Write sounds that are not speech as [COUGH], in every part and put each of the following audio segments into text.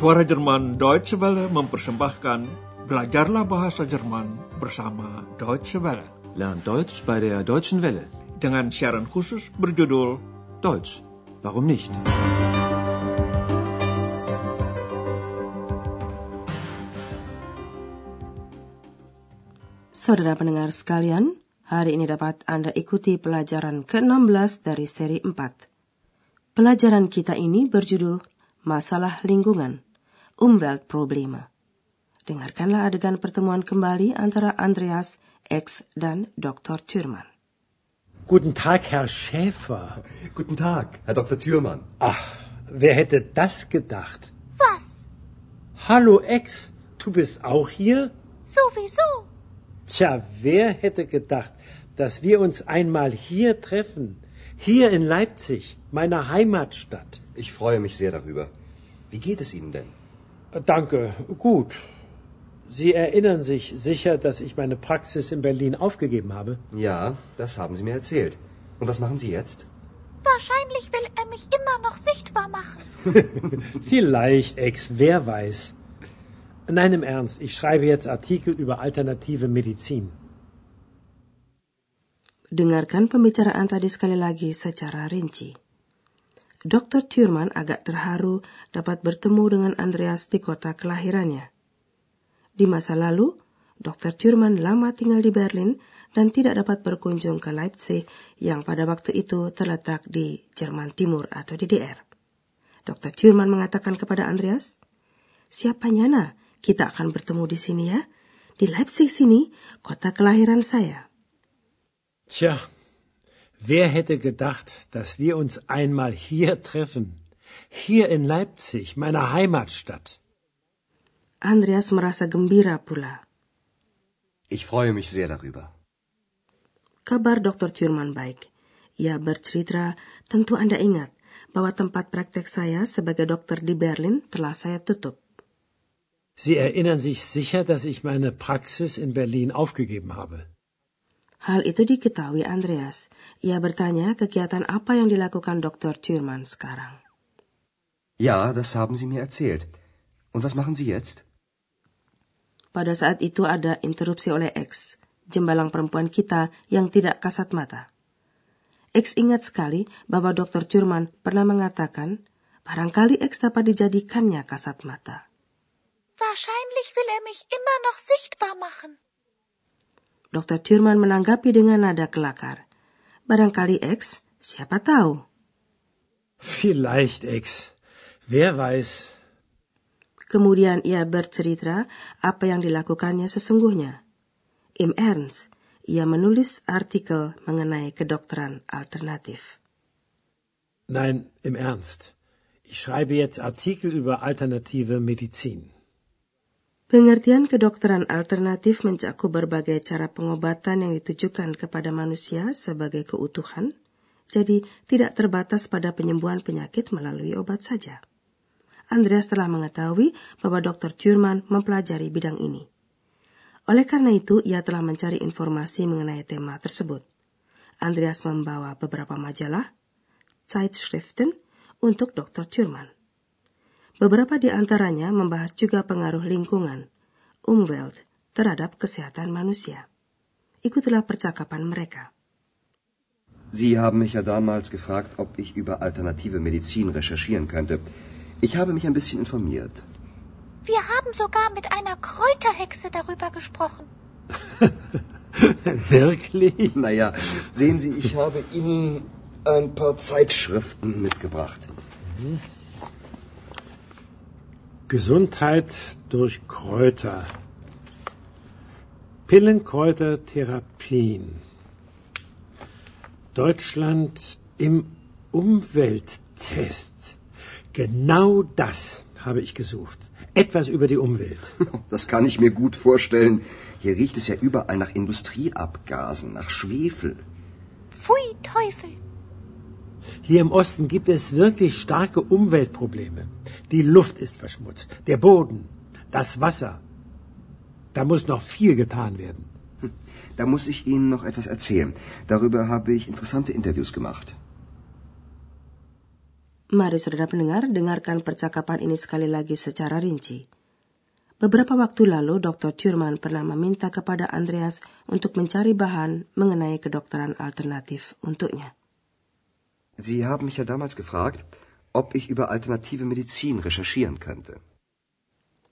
Suara Jerman Deutsche Welle mempersembahkan Belajarlah Bahasa Jerman bersama Deutsche Welle. Lernt Deutsch bei der Deutschen Welle. Dengan siaran khusus berjudul Deutsch, warum nicht? Saudara pendengar sekalian, hari ini dapat Anda ikuti pelajaran ke-16 dari seri 4. Pelajaran kita ini berjudul Masalah Lingkungan, Umweltprobleme. Dengarkanlah adegan pertemuan kembali antara Andreas, X, dan Dr. Thürmann. Guten Tag, Herr Schäfer. Guten Tag, Herr Dr. Thürmann. Ach, wer hätte das gedacht? Was? Hallo, Ex, du bist auch hier? Sowieso. Tja, wer hätte gedacht, dass wir uns einmal hier treffen? Hier in Leipzig, meiner Heimatstadt. Ich freue mich sehr darüber. Wie geht es Ihnen denn? Danke, gut. Sie erinnern sich sicher, dass ich meine Praxis in Berlin aufgegeben habe? Ja, das haben Sie mir erzählt. Und was machen Sie jetzt? Wahrscheinlich will er mich immer noch sichtbar machen. [LAUGHS] Vielleicht, Ex, wer weiß. Nein, im Ernst, ich schreibe jetzt Artikel über alternative Medizin. Dengarkan pembicaraan tadi sekali lagi secara rinci. Dr. Thurman agak terharu dapat bertemu dengan Andreas di kota kelahirannya. Di masa lalu, Dr. Thurman lama tinggal di Berlin dan tidak dapat berkunjung ke Leipzig yang pada waktu itu terletak di Jerman Timur atau DDR. Dr. Thurman mengatakan kepada Andreas, Siapa nyana, kita akan bertemu di sini ya. Di Leipzig sini, kota kelahiran saya. Tja, wer hätte gedacht, dass wir uns einmal hier treffen? Hier in Leipzig, meiner Heimatstadt. Andreas merasa gembira pula. Ich freue mich sehr darüber. Kabar Dr. Thurman baik. Ia bercerita, tentu Anda ingat bahwa tempat praktek saya sebagai dokter di Berlin telah saya tutup. Sie erinnern sich sicher, dass ich meine Praxis in Berlin aufgegeben habe. Hal itu diketahui Andreas. Ia bertanya kegiatan apa yang dilakukan Dr. Thurman sekarang. Ja, das haben Sie mir erzählt. Und was machen Sie jetzt? Pada saat itu ada interupsi oleh X, jembalang perempuan kita yang tidak kasat mata. X ingat sekali bahwa Dr. Thurman pernah mengatakan, barangkali X dapat dijadikannya kasat mata. Wahrscheinlich will er mich immer noch sichtbar machen. Dr. Thurman menanggapi dengan nada kelakar. Barangkali X, siapa tahu. Vielleicht, Ex. Wer weiß. Kemudian ia bercerita apa yang dilakukannya sesungguhnya. Im Ernst, ia menulis artikel mengenai kedokteran alternatif. Nein, im Ernst. Ich schreibe jetzt Artikel über alternative Medizin. Pengertian kedokteran alternatif mencakup berbagai cara pengobatan yang ditujukan kepada manusia sebagai keutuhan, jadi tidak terbatas pada penyembuhan penyakit melalui obat saja. Andreas telah mengetahui bahwa Dr. Thurman mempelajari bidang ini. Oleh karena itu, ia telah mencari informasi mengenai tema tersebut. Andreas membawa beberapa majalah, Zeitschriften, untuk Dr. Thurman. Beberapa di antaranya membahas juga pengaruh lingkungan, Umwelt, terhadap kesehatan manusia. Ikutilah percakapan mereka. Sie haben mich ja damals gefragt, ob ich über alternative Medizin recherchieren könnte. Ich habe mich ein bisschen informiert. Wir haben sogar mit einer Kräuterhexe darüber gesprochen. [LAUGHS] Wirklich? Naja, sehen Sie, ich habe Ihnen ein paar Zeitschriften mitgebracht. Gesundheit durch Kräuter. Pillenkräutertherapien. Deutschland im Umwelttest. Genau das habe ich gesucht. Etwas über die Umwelt. [LAUGHS] Das kann ich mir gut vorstellen. Hier riecht es ja überall nach Industrieabgasen, nach Schwefel. Pfui, Teufel. Hier im Osten gibt es wirklich starke Umweltprobleme. Die Luft ist verschmutzt, der Boden, das Wasser. Da muss noch viel getan werden. Da muss ich Ihnen noch etwas erzählen. Darüber habe ich interessante Interviews gemacht. Mari saudara pendengar, dengarkan percakapan ini sekali lagi secara rinci. Beberapa waktu lalu, Dr. Thurman pernah meminta kepada Andreas untuk mencari bahan mengenai kedokteran alternatif untuknya. Sie haben mich ja damals gefragt, ob ich über alternative Medizin recherchieren könnte.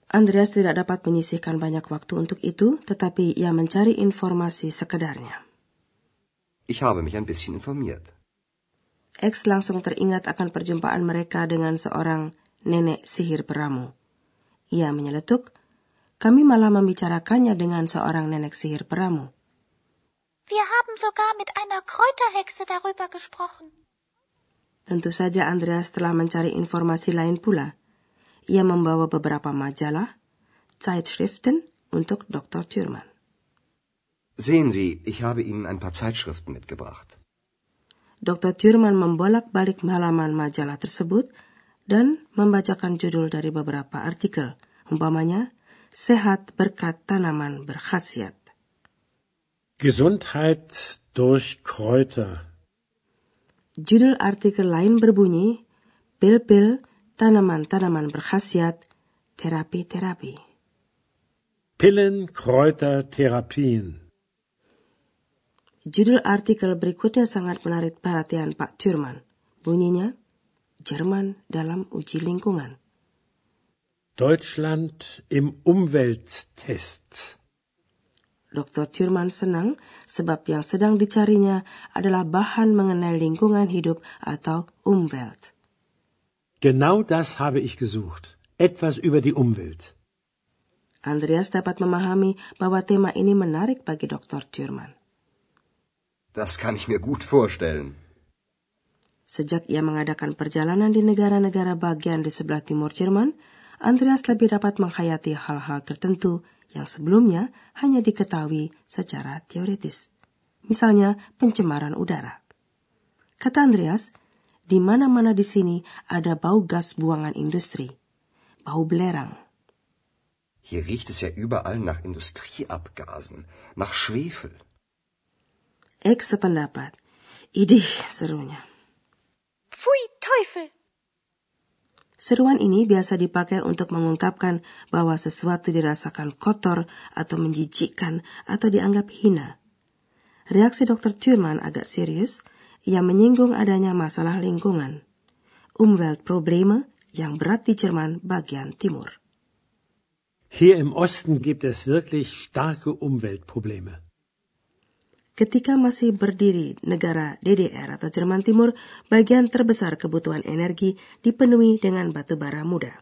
Andreas tidak dapat menyisihkan banyak waktu untuk itu, tetapi ia mencari informasi sekedarnya. Ich habe mich ein bisschen informiert. X langsung teringat akan perjumpaan mereka dengan seorang nenek sihir peramu. Ia menyeletuk, kami malah membicarakannya dengan seorang nenek sihir peramu. Wir haben sogar mit einer Kräuterhexe darüber gesprochen. Tentu saja Andreas telah mencari informasi lain pula. Ia membawa beberapa majalah, Zeitschriften untuk Dr. Thurman. Sehen Sie, ich habe Ihnen ein paar Zeitschriften mitgebracht. Dr. Thurman membolak-balik halaman majalah tersebut dan membacakan judul dari beberapa artikel, umpamanya Sehat berkat tanaman berkhasiat. Gesundheit durch Kräuter. Judul artikel lain berbunyi Pil-pil tanaman-tanaman berkhasiat terapi-terapi. Pillen, Kräuter, Therapien. Judul artikel berikutnya sangat menarik perhatian Pak Thurman. Bunyinya, Jerman dalam uji lingkungan. Deutschland im Umwelttest. Dr. Thurman senang sebab yang sedang dicarinya adalah bahan mengenai lingkungan hidup atau Umwelt. Genau das habe ich gesucht. Etwas über die Umwelt. Andreas dapat memahami bahwa tema ini menarik bagi Dr. Thurman. Das kann ich mir gut vorstellen. Sejak ia mengadakan perjalanan di negara-negara bagian di sebelah timur Jerman, Andreas lebih dapat menghayati hal-hal tertentu yang sebelumnya hanya diketahui secara teoritis. Misalnya pencemaran udara. Kata Andreas, di mana-mana di sini ada bau gas buangan industri, bau belerang. Hier riecht es ja überall nach Industrieabgasen, nach Schwefel. X sependapat. Idih, serunya. Pfui, Teufel! Seruan ini biasa dipakai untuk mengungkapkan bahwa sesuatu dirasakan kotor atau menjijikkan atau dianggap hina. Reaksi Dr. Thurman agak serius. Ia menyinggung adanya masalah lingkungan. Umweltprobleme yang berat di Jerman bagian timur. Hier im Osten gibt es wirklich starke Umweltprobleme. Ketika masih berdiri negara DDR atau Jerman Timur, bagian terbesar kebutuhan energi dipenuhi dengan batu bara muda.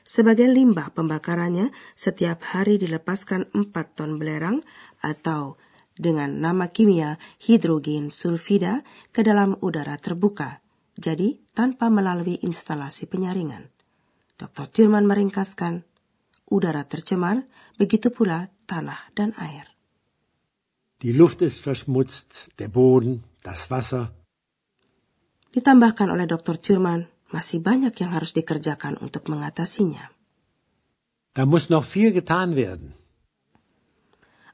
Sebagai limbah pembakarannya, setiap hari dilepaskan 4 ton belerang atau dengan nama kimia hidrogen sulfida ke dalam udara terbuka, jadi tanpa melalui instalasi penyaringan. Dr. Thurman meringkaskan, udara tercemar, begitu pula tanah dan air. Die Luft ist verschmutzt, der Boden, das Wasser. Ditambahkan oleh Dr. Thurman, masih banyak yang harus dikerjakan untuk mengatasinya. Da muss noch viel getan werden.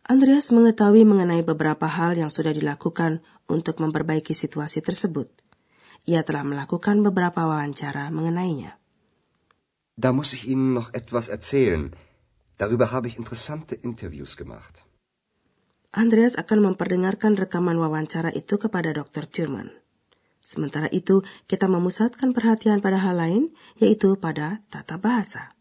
Andreas mengetahui mengenai beberapa hal yang sudah dilakukan untuk memperbaiki situasi tersebut. Ia telah melakukan beberapa wawancara mengenainya. Da muss ich Ihnen noch etwas erzählen. Darüber habe ich interessante Interviews gemacht. Andreas akan memperdengarkan rekaman wawancara itu kepada Dr. Thurman. Sementara itu, kita memusatkan perhatian pada hal lain, yaitu pada tata bahasa.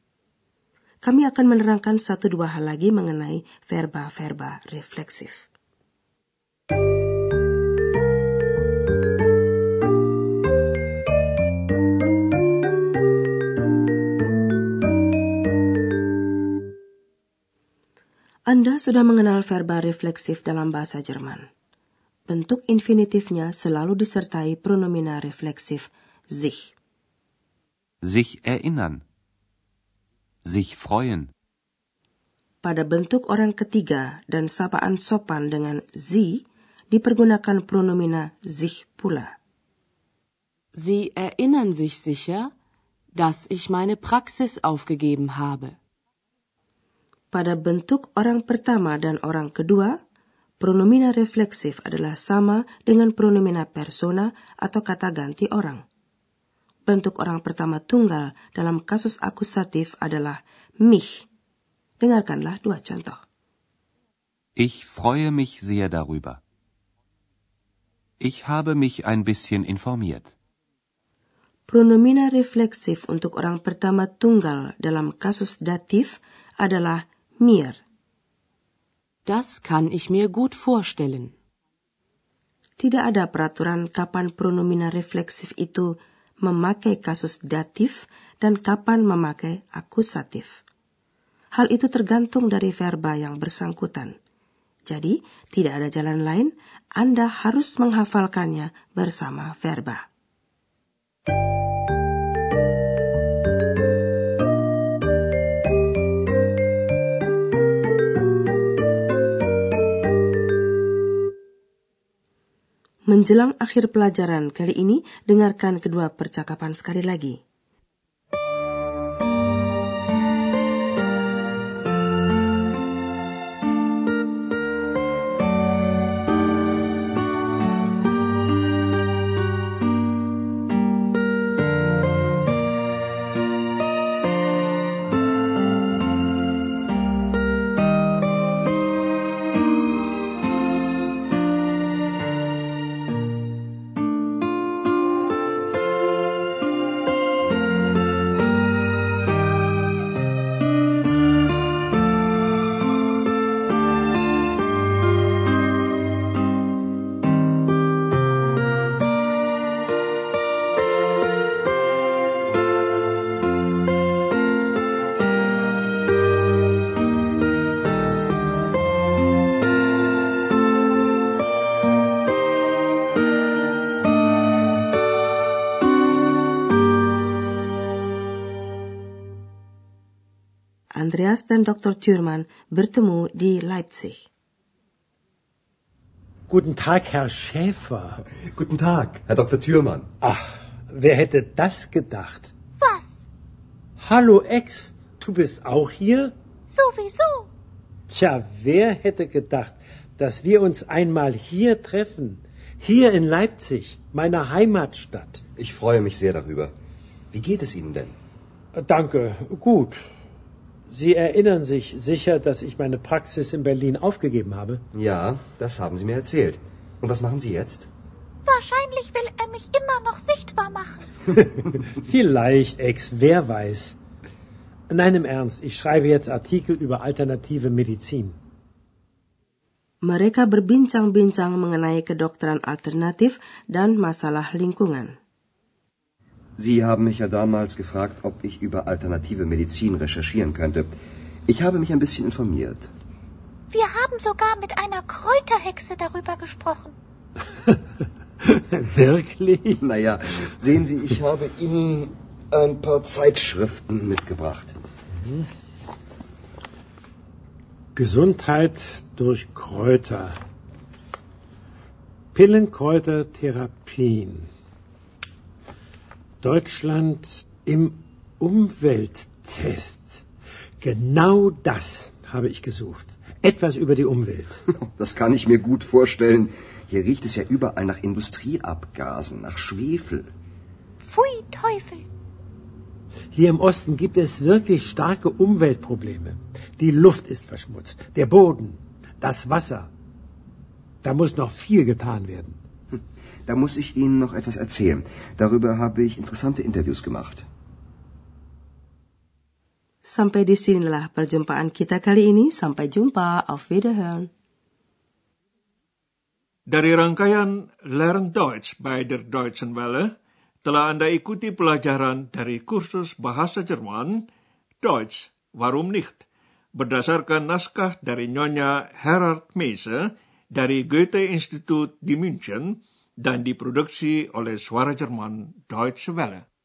Kami akan menerangkan satu dua hal lagi mengenai verba-verba refleksif. Anda sudah mengenal verba refleksif dalam bahasa Jerman. Bentuk infinitifnya selalu disertai pronomina refleksif sich. Sich erinnern. Sich freuen. Pada bentuk orang ketiga dan sapaan sopan dengan sie dipergunakan pronomina sich pula. Sie erinnern sich sicher, dass ich meine Praxis aufgegeben habe. Pada bentuk orang pertama dan orang kedua, pronomina refleksif adalah sama dengan pronomina persona atau kata ganti orang. bentuk orang pertama tunggal dalam kasus akusatif adalah mich. Dengarkanlah dua contoh. Ich freue mich sehr darüber. Ich habe mich ein bisschen informiert. Pronomina refleksif untuk orang pertama tunggal dalam kasus datif adalah mir. Das kann ich mir gut vorstellen. Tidak ada peraturan kapan pronomina refleksif itu memakai kasus datif dan kapan memakai akusatif. Hal itu tergantung dari verba yang bersangkutan. Jadi, tidak ada jalan lain, Anda harus menghafalkannya bersama verba. Menjelang akhir pelajaran kali ini, dengarkan kedua percakapan sekali lagi. Andreas dan Dr. Thürmann bertemu di Leipzig. Guten Tag, Herr Schäfer. Guten Tag, Herr Dr. Thürmann. Ach, wer hätte das gedacht? Was? Hallo, Ex, du bist auch hier? Sowieso. Tja, wer hätte gedacht, dass wir uns einmal hier treffen? Hier in Leipzig, meiner Heimatstadt. Ich freue mich sehr darüber. Wie geht es Ihnen denn? Danke, gut. Sie erinnern sich sicher, dass ich meine Praxis in Berlin aufgegeben habe? Ja, das haben Sie mir erzählt. Und was machen Sie jetzt? Wahrscheinlich will er mich immer noch sichtbar machen. [LAUGHS] Vielleicht, Ex, wer weiß. Nein, im Ernst, ich schreibe jetzt Artikel über alternative Medizin. Mereka berbincang-bincang mengenai kedokteran alternatif dan masalah lingkungan. Sie haben mich ja damals gefragt, ob ich über alternative Medizin recherchieren könnte. Ich habe mich ein bisschen informiert. Wir haben sogar mit einer Kräuterhexe darüber gesprochen. [LAUGHS] Wirklich? Naja, sehen Sie, ich habe Ihnen ein paar Zeitschriften mitgebracht. Gesundheit durch Kräuter. Pillenkräutertherapien. Deutschland im Umwelttest. Genau das habe ich gesucht. Etwas über die Umwelt. [LAUGHS] Das kann ich mir gut vorstellen. Hier riecht es ja überall nach Industrieabgasen, nach Schwefel. Pfui, Teufel. Hier im Osten gibt es wirklich starke Umweltprobleme. Die Luft ist verschmutzt, der Boden, das Wasser. Da muss noch viel getan werden. Da muss ich Ihnen noch etwas erzählen. Darüber habe ich interessante Interviews gemacht. Sampai di sinilah perjumpaan kita kali ini. Sampai jumpa. Auf Wiederhören. Dari rangkaian Learn Deutsch bei der Deutschen Welle, telah Anda ikuti pelajaran dari kursus bahasa Jerman, Deutsch, warum nicht, berdasarkan naskah dari Nyonya Herard Meise dari Goethe Institut di München dan diproduksi oleh Suara Jerman Deutsche Welle.